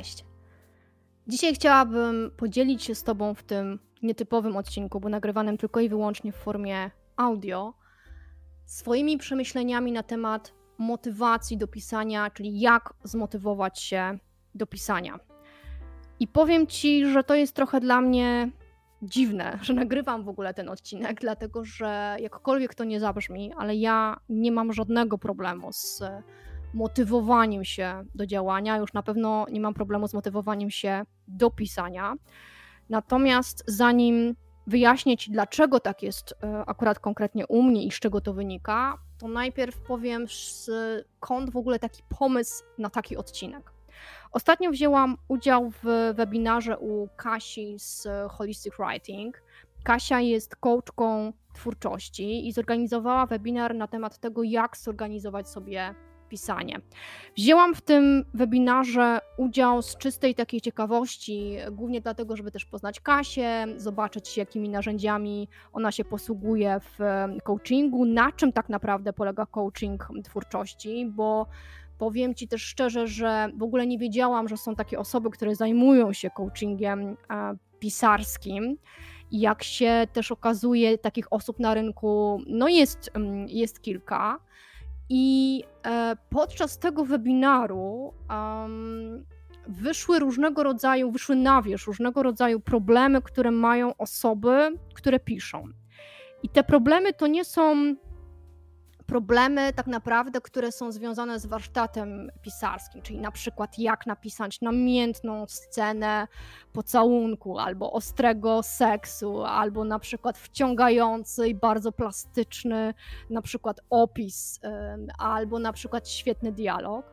Cześć! Dzisiaj chciałabym podzielić się z Tobą w tym nietypowym odcinku, bo nagrywanym tylko i wyłącznie w formie audio, swoimi przemyśleniami na temat motywacji do pisania, czyli jak zmotywować się do pisania. I powiem Ci, że to jest trochę dla mnie dziwne, że nagrywam w ogóle ten odcinek, dlatego że jakkolwiek to nie zabrzmi, ale ja nie mam żadnego problemu z motywowaniem się do działania. Już na pewno nie mam problemu z motywowaniem się do pisania. Natomiast zanim wyjaśnię Ci, dlaczego tak jest e, akurat konkretnie u mnie i z czego to wynika, to najpierw powiem skąd w ogóle taki pomysł na taki odcinek. Ostatnio wzięłam udział w webinarze u Kasi z Holistic Writing. Kasia jest coachką twórczości i zorganizowała webinar na temat tego, jak zorganizować sobie pisanie. Wzięłam w tym webinarze udział z czystej takiej ciekawości, głównie dlatego, żeby też poznać Kasię, zobaczyć jakimi narzędziami ona się posługuje w coachingu, na czym tak naprawdę polega coaching twórczości, bo powiem Ci też szczerze, że w ogóle nie wiedziałam, że są takie osoby, które zajmują się coachingiem pisarskim. I jak się też okazuje, takich osób na rynku no jest, mm, jest kilka. I e, podczas tego webinaru um, wyszły różnego rodzaju, wyszły na wierzch różnego rodzaju problemy, które mają osoby, które piszą. I te problemy to nie są problemy tak naprawdę, które są związane z warsztatem pisarskim, czyli na przykład jak napisać namiętną scenę pocałunku, albo ostrego seksu, albo na przykład wciągający i bardzo plastyczny na przykład opis, albo na przykład świetny dialog.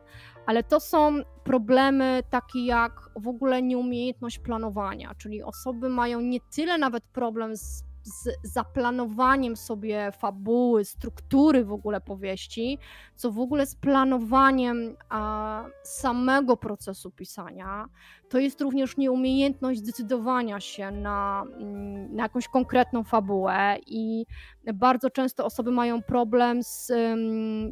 Ale to są problemy takie jak w ogóle nieumiejętność planowania, czyli osoby mają nie tyle nawet problem z z zaplanowaniem sobie fabuły, struktury w ogóle powieści, co w ogóle z planowaniem a, samego procesu pisania. To jest również nieumiejętność zdecydowania się na, mm, na jakąś konkretną fabułę i bardzo często osoby mają problem z,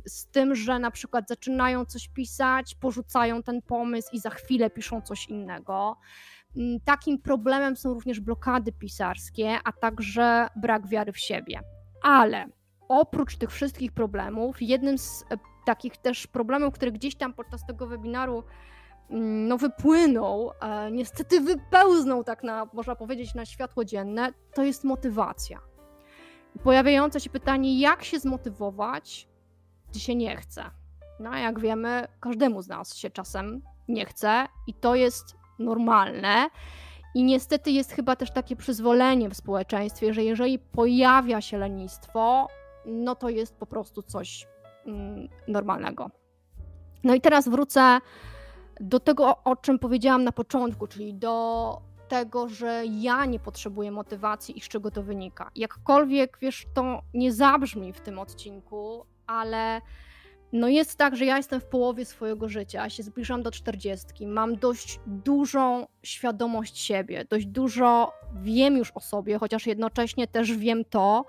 z tym, że na przykład zaczynają coś pisać, porzucają ten pomysł i za chwilę piszą coś innego. Takim problemem są również blokady pisarskie, a także brak wiary w siebie. Ale oprócz tych wszystkich problemów, jednym z e, takich też problemów, który gdzieś tam podczas tego webinaru no, wypłynął, e, niestety wypełznął tak na, można powiedzieć, na światło dzienne, to jest motywacja. Pojawiające się pytanie, jak się zmotywować, gdy się nie chce. No, jak wiemy, każdemu z nas się czasem nie chce i to jest normalne. I niestety jest chyba też takie przyzwolenie w społeczeństwie, że jeżeli pojawia się lenistwo, no to jest po prostu coś mm, normalnego. No i teraz wrócę do tego, o czym powiedziałam na początku, czyli do tego, że ja nie potrzebuję motywacji i z czego to wynika. Jakkolwiek, wiesz, to nie zabrzmi w tym odcinku, ale no jest tak, że ja jestem w połowie swojego życia, się zbliżam do czterdziestki, mam dość dużą świadomość siebie, dość dużo wiem już o sobie, chociaż jednocześnie też wiem to,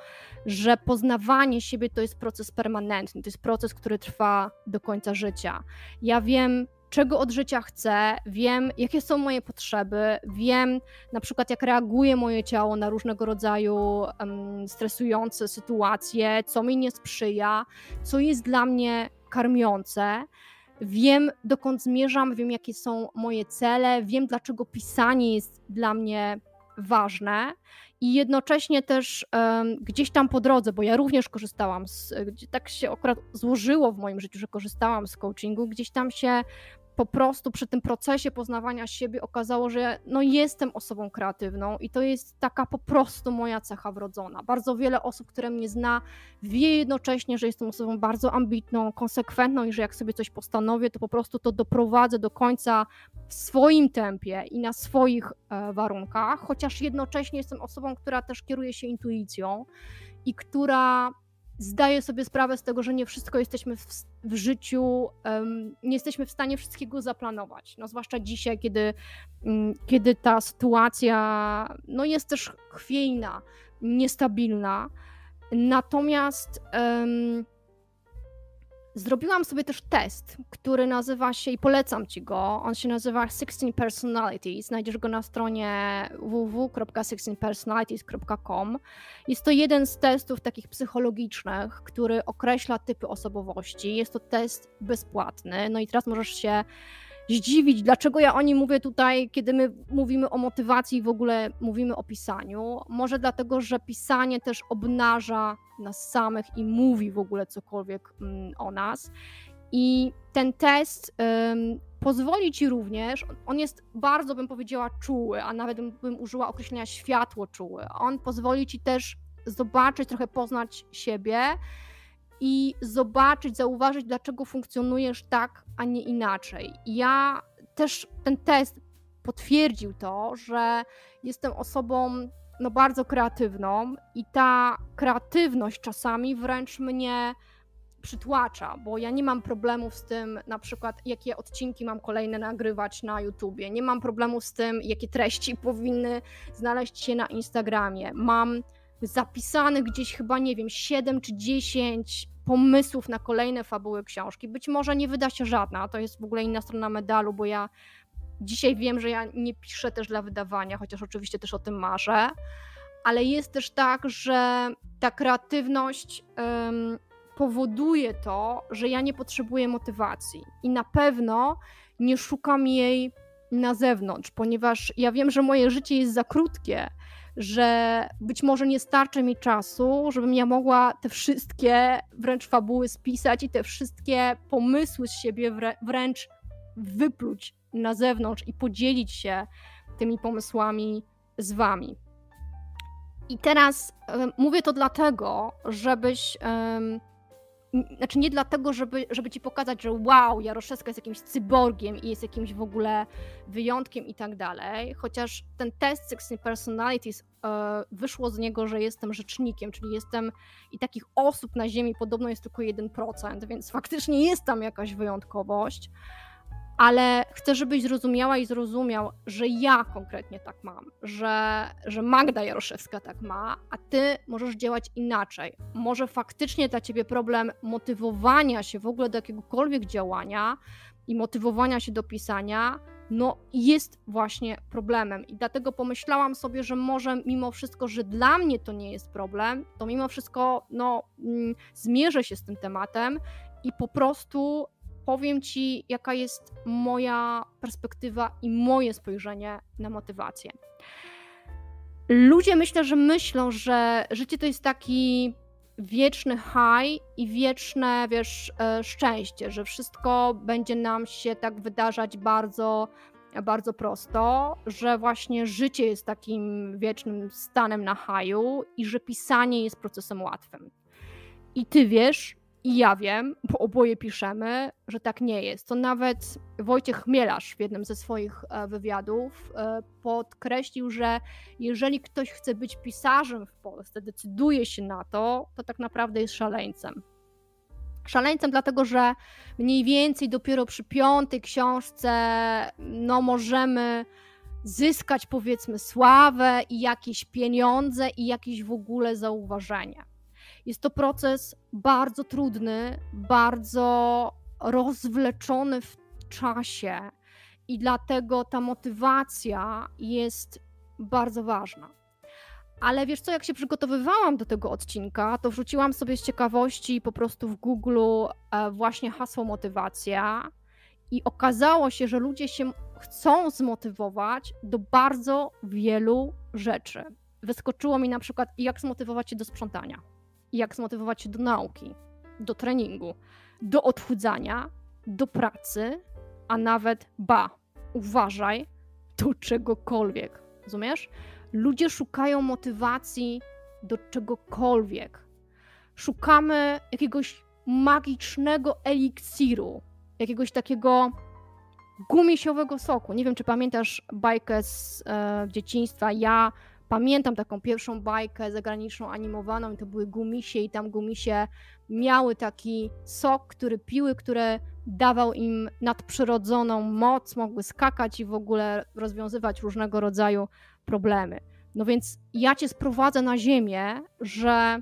że poznawanie siebie to jest proces permanentny, to jest proces, który trwa do końca życia. Ja wiem, czego od życia chcę, wiem, jakie są moje potrzeby, wiem na przykład, jak reaguje moje ciało na różnego rodzaju um, stresujące sytuacje, co mi nie sprzyja, co jest dla mnie karmiące. Wiem, dokąd zmierzam, wiem, jakie są moje cele, wiem, dlaczego pisanie jest dla mnie ważne i jednocześnie też um, gdzieś tam po drodze, bo ja również korzystałam z, tak się akurat złożyło w moim życiu, że korzystałam z coachingu, gdzieś tam się po prostu przy tym procesie poznawania siebie okazało, że no jestem osobą kreatywną i to jest taka po prostu moja cecha wrodzona. Bardzo wiele osób, które mnie zna, wie jednocześnie, że jestem osobą bardzo ambitną, konsekwentną i że jak sobie coś postanowię, to po prostu to doprowadzę do końca w swoim tempie i na swoich e, warunkach, chociaż jednocześnie jestem osobą, która też kieruje się intuicją i która zdaję sobie sprawę z tego, że nie wszystko jesteśmy w, w życiu, um, nie jesteśmy w stanie wszystkiego zaplanować. No, zwłaszcza dzisiaj, kiedy, um, kiedy ta sytuacja no, jest też chwiejna, niestabilna. Natomiast um, Zrobiłam sobie też test, który nazywa się i polecam ci go. On się nazywa 16 Personalities. Znajdziesz go na stronie www.16personalities.com. Jest to jeden z testów takich psychologicznych, który określa typy osobowości. Jest to test bezpłatny. No i teraz możesz się zdziwić, dlaczego ja o nim mówię tutaj, kiedy my mówimy o motywacji i w ogóle mówimy o pisaniu. Może dlatego, że pisanie też obnaża nas samych i mówi w ogóle cokolwiek mm, o nas. I ten test um, pozwoli ci również, on jest bardzo, bym powiedziała, czuły, a nawet bym użyła określenia światło czuły. On pozwoli ci też zobaczyć, trochę poznać siebie i zobaczyć, zauważyć, dlaczego funkcjonujesz tak, a nie inaczej. Ja też ten test potwierdził to, że jestem osobą no, bardzo kreatywną i ta kreatywność czasami wręcz mnie przytłacza, bo ja nie mam problemów z tym, na przykład, jakie odcinki mam kolejne nagrywać na YouTubie. Nie mam problemów z tym, jakie treści powinny znaleźć się na Instagramie. Mam zapisanych gdzieś chyba, nie wiem, 7 czy 10 pomysłów na kolejne fabuły książki. Być może nie wyda się żadna, to jest w ogóle inna strona medalu, bo ja dzisiaj wiem, że ja nie piszę też dla wydawania, chociaż oczywiście też o tym marzę, ale jest też tak, że ta kreatywność um, powoduje to, że ja nie potrzebuję motywacji i na pewno nie szukam jej na zewnątrz, ponieważ ja wiem, że moje życie jest za krótkie, że być może nie starczy mi czasu, żebym ja mogła te wszystkie wręcz fabuły spisać i te wszystkie pomysły z siebie wręcz wypluć na zewnątrz i podzielić się tymi pomysłami z wami. I teraz mówię to dlatego, żebyś znaczy nie dlatego, żeby, żeby ci pokazać, że wow, Jaroszewska jest jakimś cyborgiem i jest jakimś w ogóle wyjątkiem i tak dalej, chociaż ten test Sixteen Personalities e, wyszło z niego, że jestem rzecznikiem, czyli jestem i takich osób na Ziemi podobno jest tylko 1%, więc faktycznie jest tam jakaś wyjątkowość, ale chcę, żebyś zrozumiała i zrozumiał, że ja konkretnie tak mam, że, że Magda Jaroszewska tak ma, a ty możesz działać inaczej. Może faktycznie dla ciebie problem motywowania się w ogóle do jakiegokolwiek działania i motywowania się do pisania, no jest właśnie problemem. I dlatego pomyślałam sobie, że może mimo wszystko, że dla mnie to nie jest problem, to mimo wszystko no, mm, zmierzę się z tym tematem i po prostu powiem Ci, jaka jest moja perspektywa i moje spojrzenie na motywację. Ludzie myślę, że myślą, że życie to jest taki wieczny high i wieczne, wiesz, e, szczęście, że wszystko będzie nam się tak wydarzać bardzo, bardzo prosto, że właśnie życie jest takim wiecznym stanem na haju i że pisanie jest procesem łatwym. I ty wiesz, i ja wiem, bo oboje piszemy, że tak nie jest. To nawet Wojciech Chmielarz w jednym ze swoich e, wywiadów e, podkreślił, że jeżeli ktoś chce być pisarzem w Polsce, decyduje się na to, to tak naprawdę jest szaleńcem. Szaleńcem, dlatego że mniej więcej dopiero przy piątej książce no, możemy zyskać powiedzmy sławę i jakieś pieniądze i jakieś w ogóle zauważenie. Jest to proces bardzo trudny, bardzo rozwleczony w czasie i dlatego ta motywacja jest bardzo ważna. Ale wiesz co, jak się przygotowywałam do tego odcinka, to wrzuciłam sobie z ciekawości po prostu w Google e, właśnie hasło motywacja i okazało się, że ludzie się chcą zmotywować do bardzo wielu rzeczy. Wyskoczyło mi na przykład, jak zmotywować się do sprzątania jak zmotywować się do nauki, do treningu, do odchudzania, do pracy, a nawet ba, uważaj, do czegokolwiek. Rozumiesz? Ludzie szukają motywacji do czegokolwiek. Szukamy jakiegoś magicznego eliksiru, jakiegoś takiego gumisiowego soku. Nie wiem, czy pamiętasz bajkę z e, dzieciństwa. Ja Pamiętam taką pierwszą bajkę zagraniczną animowaną i to były gumisie i tam gumisie miały taki sok, który piły, które dawał im nadprzyrodzoną moc, mogły skakać i w ogóle rozwiązywać różnego rodzaju problemy. No więc ja cię sprowadzę na ziemię, że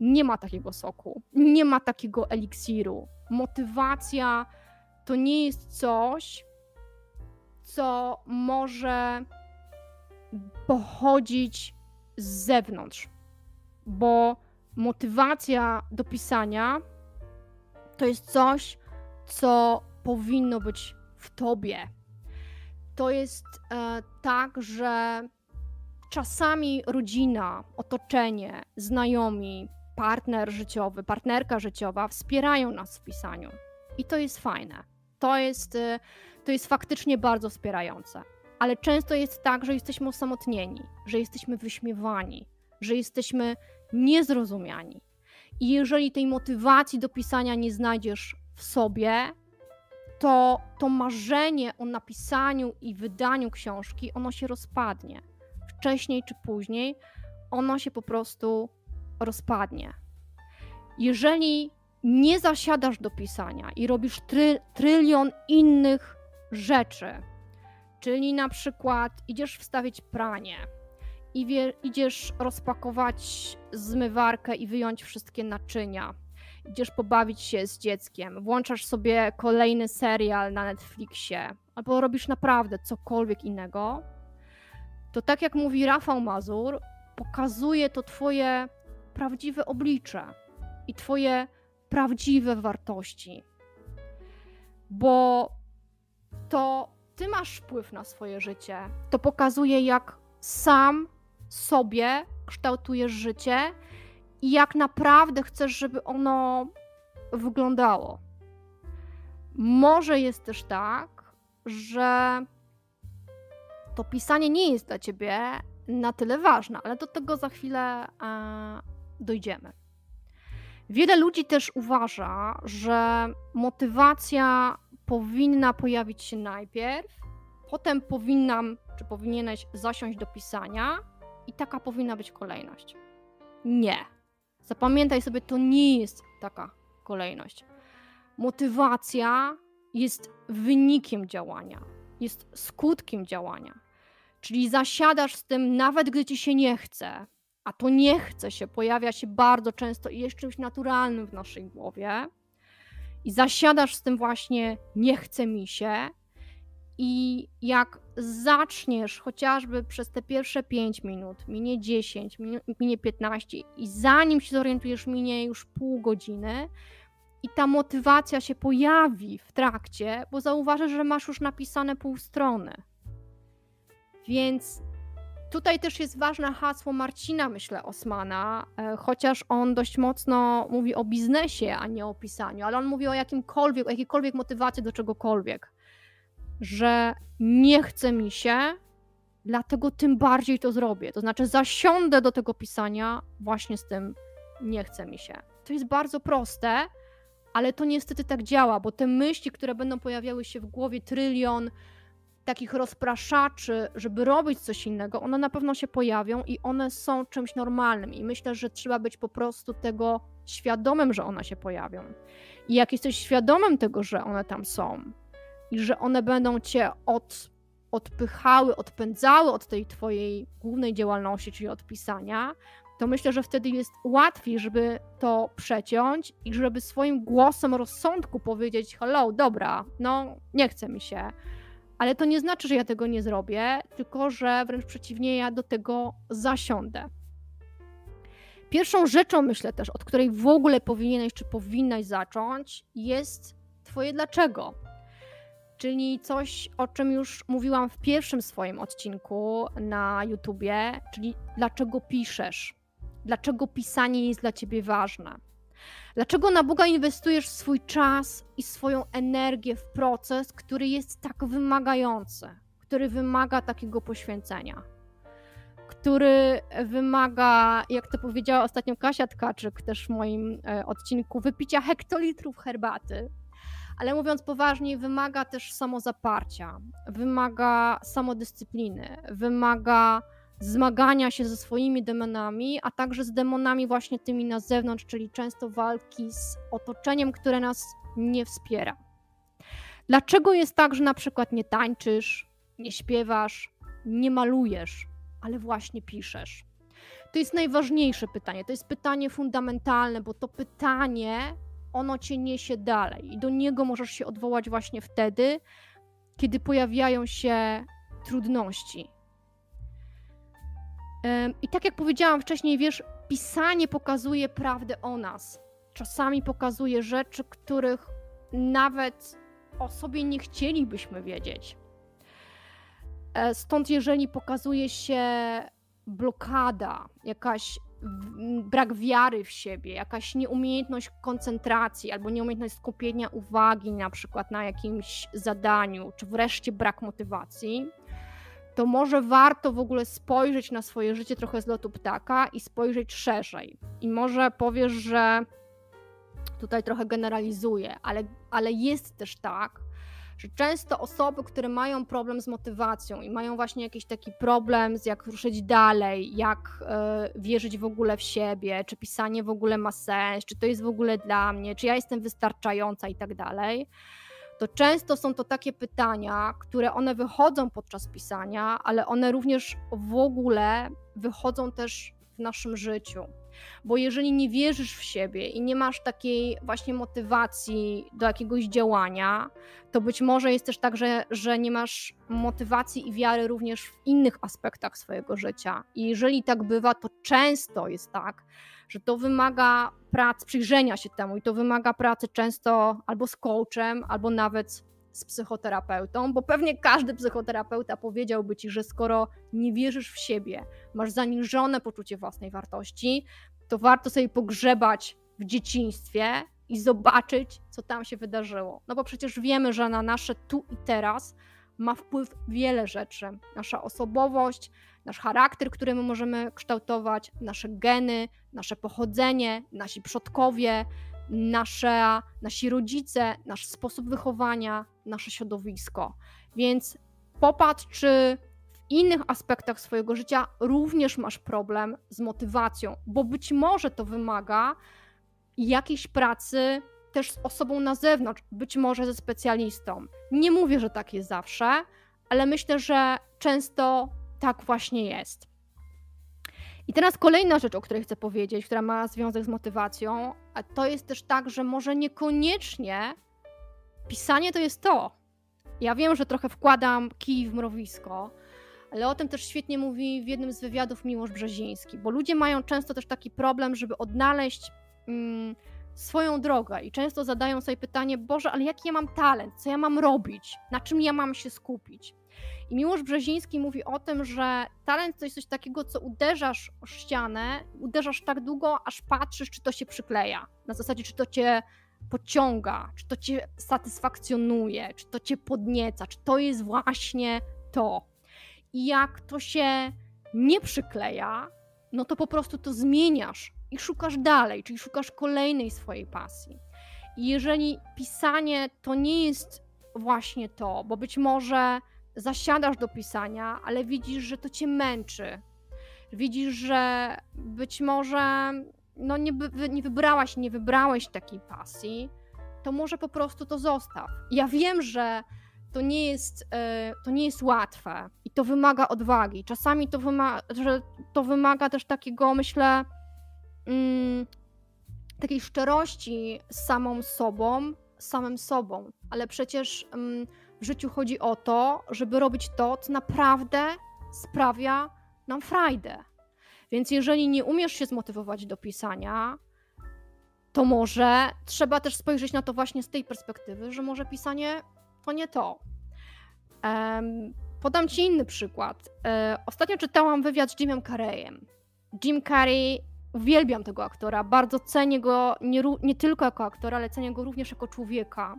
nie ma takiego soku, nie ma takiego eliksiru. Motywacja to nie jest coś, co może pochodzić z zewnątrz, bo motywacja do pisania to jest coś, co powinno być w tobie. To jest e, tak, że czasami rodzina, otoczenie, znajomi, partner życiowy, partnerka życiowa wspierają nas w pisaniu. I to jest fajne. To jest, e, to jest faktycznie bardzo wspierające. Ale często jest tak, że jesteśmy osamotnieni, że jesteśmy wyśmiewani, że jesteśmy niezrozumiani. I jeżeli tej motywacji do pisania nie znajdziesz w sobie, to to marzenie o napisaniu i wydaniu książki, ono się rozpadnie. Wcześniej czy później ono się po prostu rozpadnie. Jeżeli nie zasiadasz do pisania i robisz try, trylion innych rzeczy, czyli na przykład idziesz wstawić pranie, i wie, idziesz rozpakować zmywarkę i wyjąć wszystkie naczynia. Idziesz pobawić się z dzieckiem, włączasz sobie kolejny serial na Netflixie, albo robisz naprawdę cokolwiek innego, to tak jak mówi Rafał Mazur, pokazuje to Twoje prawdziwe oblicze i Twoje prawdziwe wartości. Bo to Ty masz wpływ na swoje życie. To pokazuje, jak sam sobie kształtujesz życie i jak naprawdę chcesz, żeby ono wyglądało. Może jest też tak, że to pisanie nie jest dla ciebie na tyle ważne, ale do tego za chwilę e, dojdziemy. Wiele ludzi też uważa, że motywacja powinna pojawić się najpierw, potem powinnam czy powinieneś zasiąść do pisania, i taka powinna być kolejność. Nie. Zapamiętaj sobie, to nie jest taka kolejność. Motywacja jest wynikiem działania, jest skutkiem działania. Czyli zasiadasz z tym, nawet gdy ci się nie chce, a to nie chce się pojawia się bardzo często i jest czymś naturalnym w naszej głowie. I zasiadasz z tym właśnie, nie chce mi się, i jak zaczniesz chociażby przez te pierwsze 5 minut, minie 10, minie 15 i zanim się zorientujesz, minie już pół godziny i ta motywacja się pojawi w trakcie, bo zauważysz, że masz już napisane pół strony. Więc tutaj też jest ważne hasło Marcina, myślę, Osmana, e, chociaż on dość mocno mówi o biznesie, a nie o pisaniu, ale on mówi o jakimkolwiek, o jakiejkolwiek motywacji do czegokolwiek że nie chce mi się, dlatego tym bardziej to zrobię. To znaczy, zasiądę do tego pisania właśnie z tym, nie chce mi się. To jest bardzo proste, ale to niestety tak działa, bo te myśli, które będą pojawiały się w głowie, trylion takich rozpraszaczy, żeby robić coś innego, one na pewno się pojawią i one są czymś normalnym. I myślę, że trzeba być po prostu tego świadomym, że one się pojawią. I jak jesteś świadomym tego, że one tam są, i że one będą cię od, odpychały, odpędzały od tej twojej głównej działalności, czyli od pisania, to myślę, że wtedy jest łatwiej, żeby to przeciąć i żeby swoim głosem rozsądku powiedzieć: Hello, dobra, no nie chce mi się. Ale to nie znaczy, że ja tego nie zrobię, tylko że wręcz przeciwnie, ja do tego zasiądę. Pierwszą rzeczą, myślę też, od której w ogóle powinieneś czy powinnaś zacząć, jest Twoje dlaczego czyli coś, o czym już mówiłam w pierwszym swoim odcinku na YouTubie, czyli dlaczego piszesz, dlaczego pisanie jest dla ciebie ważne. Dlaczego na Boga inwestujesz swój czas i swoją energię w proces, który jest tak wymagający, który wymaga takiego poświęcenia, który wymaga, jak to powiedziała ostatnio Kasia Tkaczyk też w moim e, odcinku, wypicia hektolitrów herbaty, ale mówiąc poważnie, wymaga też samozaparcia, wymaga samodyscypliny, wymaga zmagania się ze swoimi demonami, a także z demonami właśnie tymi na zewnątrz, czyli często walki z otoczeniem, które nas nie wspiera. Dlaczego jest tak, że na przykład nie tańczysz, nie śpiewasz, nie malujesz, ale właśnie piszesz? To jest najważniejsze pytanie, to jest pytanie fundamentalne, bo to pytanie, ono cię niesie dalej i do niego możesz się odwołać właśnie wtedy, kiedy pojawiają się trudności. I tak jak powiedziałam wcześniej, wiesz, pisanie pokazuje prawdę o nas. Czasami pokazuje rzeczy, których nawet o sobie nie chcielibyśmy wiedzieć. E, stąd, jeżeli pokazuje się blokada, jakaś brak wiary w siebie, jakaś nieumiejętność koncentracji albo nieumiejętność skupienia uwagi na przykład na jakimś zadaniu, czy wreszcie brak motywacji, to może warto w ogóle spojrzeć na swoje życie trochę z lotu ptaka i spojrzeć szerzej. I może powiesz, że tutaj trochę generalizuję, ale, ale jest też tak, że często osoby, które mają problem z motywacją i mają właśnie jakiś taki problem z jak ruszyć dalej, jak y, wierzyć w ogóle w siebie, czy pisanie w ogóle ma sens, czy to jest w ogóle dla mnie, czy ja jestem wystarczająca i tak dalej, to często są to takie pytania, które one wychodzą podczas pisania, ale one również w ogóle wychodzą też w naszym życiu. Bo jeżeli nie wierzysz w siebie i nie masz takiej właśnie motywacji do jakiegoś działania, to być może jest też tak, że, że nie masz motywacji i wiary również w innych aspektach swojego życia. I jeżeli tak bywa, to często jest tak, że to wymaga prac, przyjrzenia się temu i to wymaga pracy często albo z coachem, albo nawet z psychoterapeutą, bo pewnie każdy psychoterapeuta powiedziałby ci, że skoro nie wierzysz w siebie, masz zaniżone poczucie własnej wartości, to warto sobie pogrzebać w dzieciństwie i zobaczyć, co tam się wydarzyło. No bo przecież wiemy, że na nasze tu i teraz ma wpływ wiele rzeczy. Nasza osobowość, nasz charakter, który my możemy kształtować, nasze geny, nasze pochodzenie, nasi przodkowie, nasze, nasi rodzice, nasz sposób wychowania, nasze środowisko. Więc popatrz, czy w innych aspektach swojego życia również masz problem z motywacją, bo być może to wymaga jakiejś pracy też z osobą na zewnątrz, być może ze specjalistą. Nie mówię, że tak jest zawsze, ale myślę, że często tak właśnie jest. I teraz kolejna rzecz, o której chcę powiedzieć, która ma związek z motywacją, a to jest też tak, że może niekoniecznie pisanie to jest to. Ja wiem, że trochę wkładam kij w mrowisko, ale o tym też świetnie mówi w jednym z wywiadów Miłosz Brzeziński, bo ludzie mają często też taki problem, żeby odnaleźć mm, swoją drogę i często zadają sobie pytanie: Boże, ale jaki ja mam talent, co ja mam robić, na czym ja mam się skupić. I Miłosz Brzeziński mówi o tym, że talent to jest coś takiego, co uderzasz o ścianę, uderzasz tak długo, aż patrzysz, czy to się przykleja. Na zasadzie, czy to cię pociąga, czy to cię satysfakcjonuje, czy to cię podnieca, czy to jest właśnie to. I jak to się nie przykleja, no to po prostu to zmieniasz i szukasz dalej, czyli szukasz kolejnej swojej pasji. I jeżeli pisanie to nie jest właśnie to, bo być może zasiadasz do pisania, ale widzisz, że to cię męczy. Widzisz, że być może no nie, nie wybrałaś, nie wybrałeś takiej pasji, to może po prostu to zostaw. Ja wiem, że to nie jest, e, to nie jest łatwe i to wymaga odwagi. Czasami to, wyma że to wymaga też takiego, myślę, mm, takiej szczerości z samą sobą, samym sobą, ale przecież mm, w życiu chodzi o to, żeby robić to, co naprawdę sprawia nam frajdę. Więc jeżeli nie umiesz się zmotywować do pisania, to może trzeba też spojrzeć na to właśnie z tej perspektywy, że może pisanie to nie to. Um, podam ci inny przykład. E, ostatnio czytałam wywiad z Jimem Carreyem. Jim Carrey, uwielbiam tego aktora, bardzo cenię go nie, nie tylko jako aktora, ale cenię go również jako człowieka.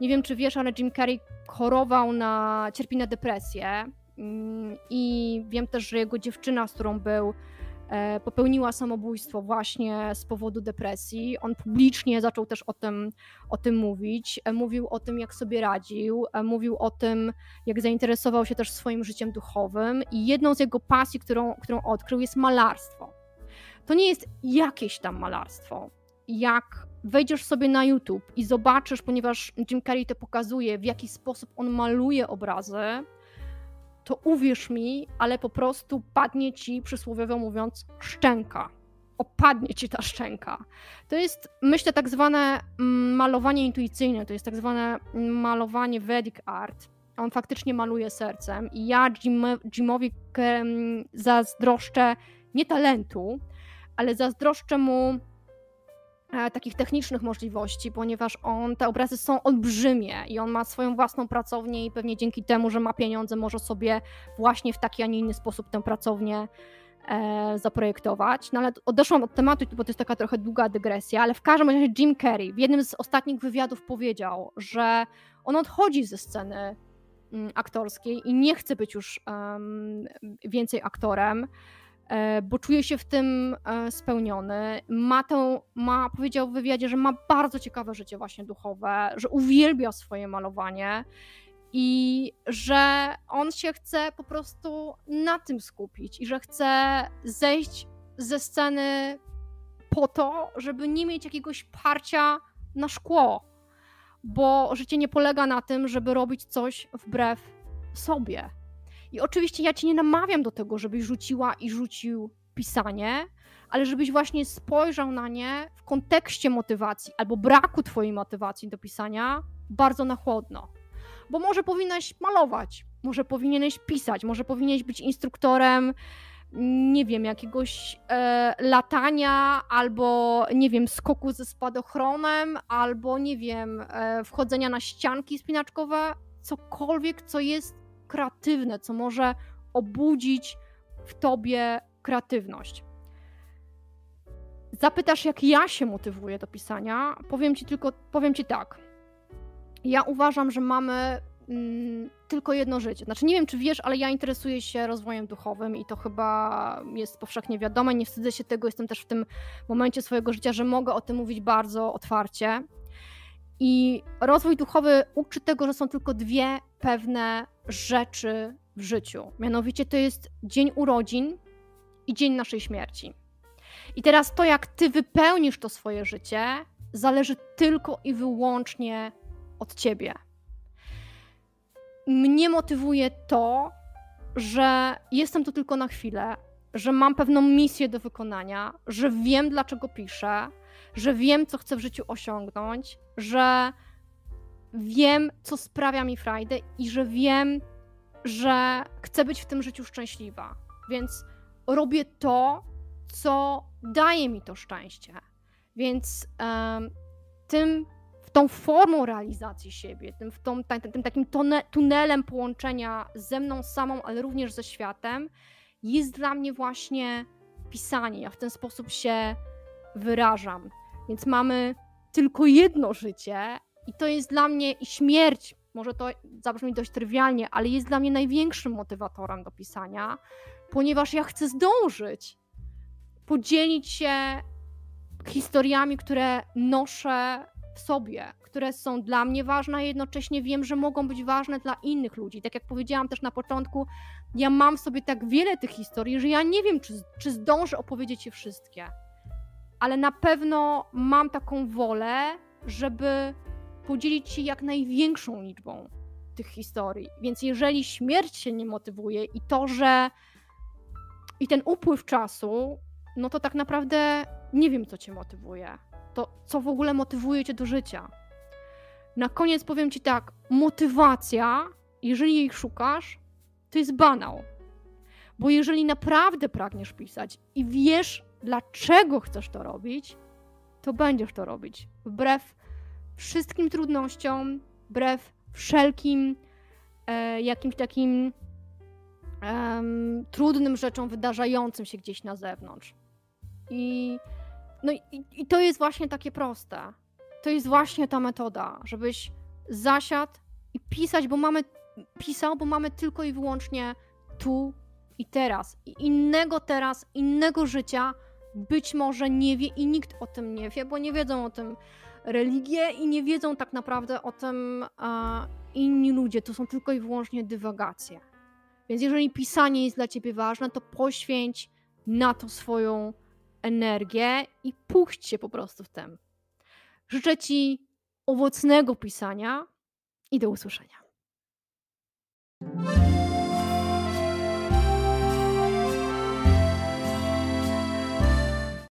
Nie wiem, czy wiesz, ale Jim Carrey chorował na, cierpi na depresję mm, i wiem też, że jego dziewczyna, z którą był, e, popełniła samobójstwo właśnie z powodu depresji. On publicznie zaczął też o tym, o tym mówić. E, mówił o tym, jak sobie radził, e, mówił o tym, jak zainteresował się też swoim życiem duchowym i jedną z jego pasji, którą, którą odkrył, jest malarstwo. To nie jest jakieś tam malarstwo. Jak wejdziesz sobie na YouTube i zobaczysz, ponieważ Jim Carrey to pokazuje, w jaki sposób on maluje obrazy, to uwierz mi, ale po prostu padnie ci, przysłowiowo mówiąc, szczęka. Opadnie ci ta szczęka. To jest, myślę, tak zwane mm, malowanie intuicyjne, to jest tak zwane malowanie Vedic art. On faktycznie maluje sercem i ja Jim, Jimowi zazdroszczę nie talentu, ale zazdroszczę mu E, takich technicznych możliwości, ponieważ on, te obrazy są olbrzymie i on ma swoją własną pracownię i pewnie dzięki temu, że ma pieniądze, może sobie właśnie w taki, a nie inny sposób tę pracownię e, zaprojektować. No ale odeszłam od tematu, bo to jest taka trochę długa dygresja, ale w każdym razie Jim Carrey w jednym z ostatnich wywiadów powiedział, że on odchodzi ze sceny mm, aktorskiej i nie chce być już um, więcej aktorem, bo czuje się w tym e, spełniony. Ma, tę, ma powiedział w wywiadzie, że ma bardzo ciekawe życie właśnie duchowe, że uwielbia swoje malowanie i że on się chce po prostu na tym skupić i że chce zejść ze sceny po to, żeby nie mieć jakiegoś parcia na szkło, bo życie nie polega na tym, żeby robić coś wbrew sobie. I oczywiście ja cię nie namawiam do tego, żebyś rzuciła i rzucił pisanie, ale żebyś właśnie spojrzał na nie w kontekście motywacji albo braku twojej motywacji do pisania bardzo na chłodno. Bo może powinnaś malować, może powinieneś pisać, może powinieneś być instruktorem, nie wiem, jakiegoś e, latania, albo nie wiem, skoku ze spadochronem, albo nie wiem, e, wchodzenia na ścianki spinaczkowe, cokolwiek, co jest kreatywne, co może obudzić w tobie kreatywność. Zapytasz, jak ja się motywuję do pisania? Powiem ci tylko, powiem ci tak. Ja uważam, że mamy mm, tylko jedno życie. Znaczy, nie wiem, czy wiesz, ale ja interesuję się rozwojem duchowym i to chyba jest powszechnie wiadome. Nie wstydzę się tego, jestem też w tym momencie swojego życia, że mogę o tym mówić bardzo otwarcie. I rozwój duchowy uczy tego, że są tylko dwie pewne rzeczy w życiu. Mianowicie to jest dzień urodzin i dzień naszej śmierci. I teraz to, jak ty wypełnisz to swoje życie, zależy tylko i wyłącznie od ciebie. Mnie motywuje to, że jestem tu tylko na chwilę, że mam pewną misję do wykonania, że wiem, dlaczego piszę, że wiem, co chcę w życiu osiągnąć, że wiem, co sprawia mi frajdę i że wiem, że chcę być w tym życiu szczęśliwa. Więc robię to, co daje mi to szczęście. Więc um, tym, tą formą realizacji siebie, tym, tą, tym, tym takim tunelem połączenia ze mną samą, ale również ze światem, jest dla mnie właśnie pisanie. Ja w ten sposób się wyrażam. Więc mamy tylko jedno życie i to jest dla mnie śmierć, może to zabrzmi dość trywialnie, ale jest dla mnie największym motywatorem do pisania, ponieważ ja chcę zdążyć podzielić się historiami, które noszę w sobie, które są dla mnie ważne, a jednocześnie wiem, że mogą być ważne dla innych ludzi. Tak jak powiedziałam też na początku, ja mam w sobie tak wiele tych historii, że ja nie wiem, czy, czy zdążę opowiedzieć je wszystkie ale na pewno mam taką wolę, żeby podzielić się jak największą liczbą tych historii. Więc jeżeli śmierć się nie motywuje i to, że i ten upływ czasu, no to tak naprawdę nie wiem, co cię motywuje. To co w ogóle motywuje cię do życia. Na koniec powiem ci tak: motywacja, jeżeli jej szukasz, to jest banał. Bo jeżeli naprawdę pragniesz pisać i wiesz, dlaczego chcesz to robić, to będziesz to robić. Wbrew wszystkim trudnościom, wbrew wszelkim e, jakimś takim e, trudnym rzeczom wydarzającym się gdzieś na zewnątrz. I, no i, i to jest właśnie takie proste. To jest właśnie ta metoda, żebyś zasiadł i pisać, bo mamy pisał, bo mamy tylko i wyłącznie tu i teraz. I innego teraz, innego życia być może nie wie i nikt o tym nie wie, bo nie wiedzą o tym religie i nie wiedzą tak naprawdę o tym a, inni ludzie. To są tylko i wyłącznie dywagacje. Więc jeżeli pisanie jest dla ciebie ważne, to poświęć na to swoją energię i puść się po prostu w tym. Życzę ci owocnego pisania i do usłyszenia.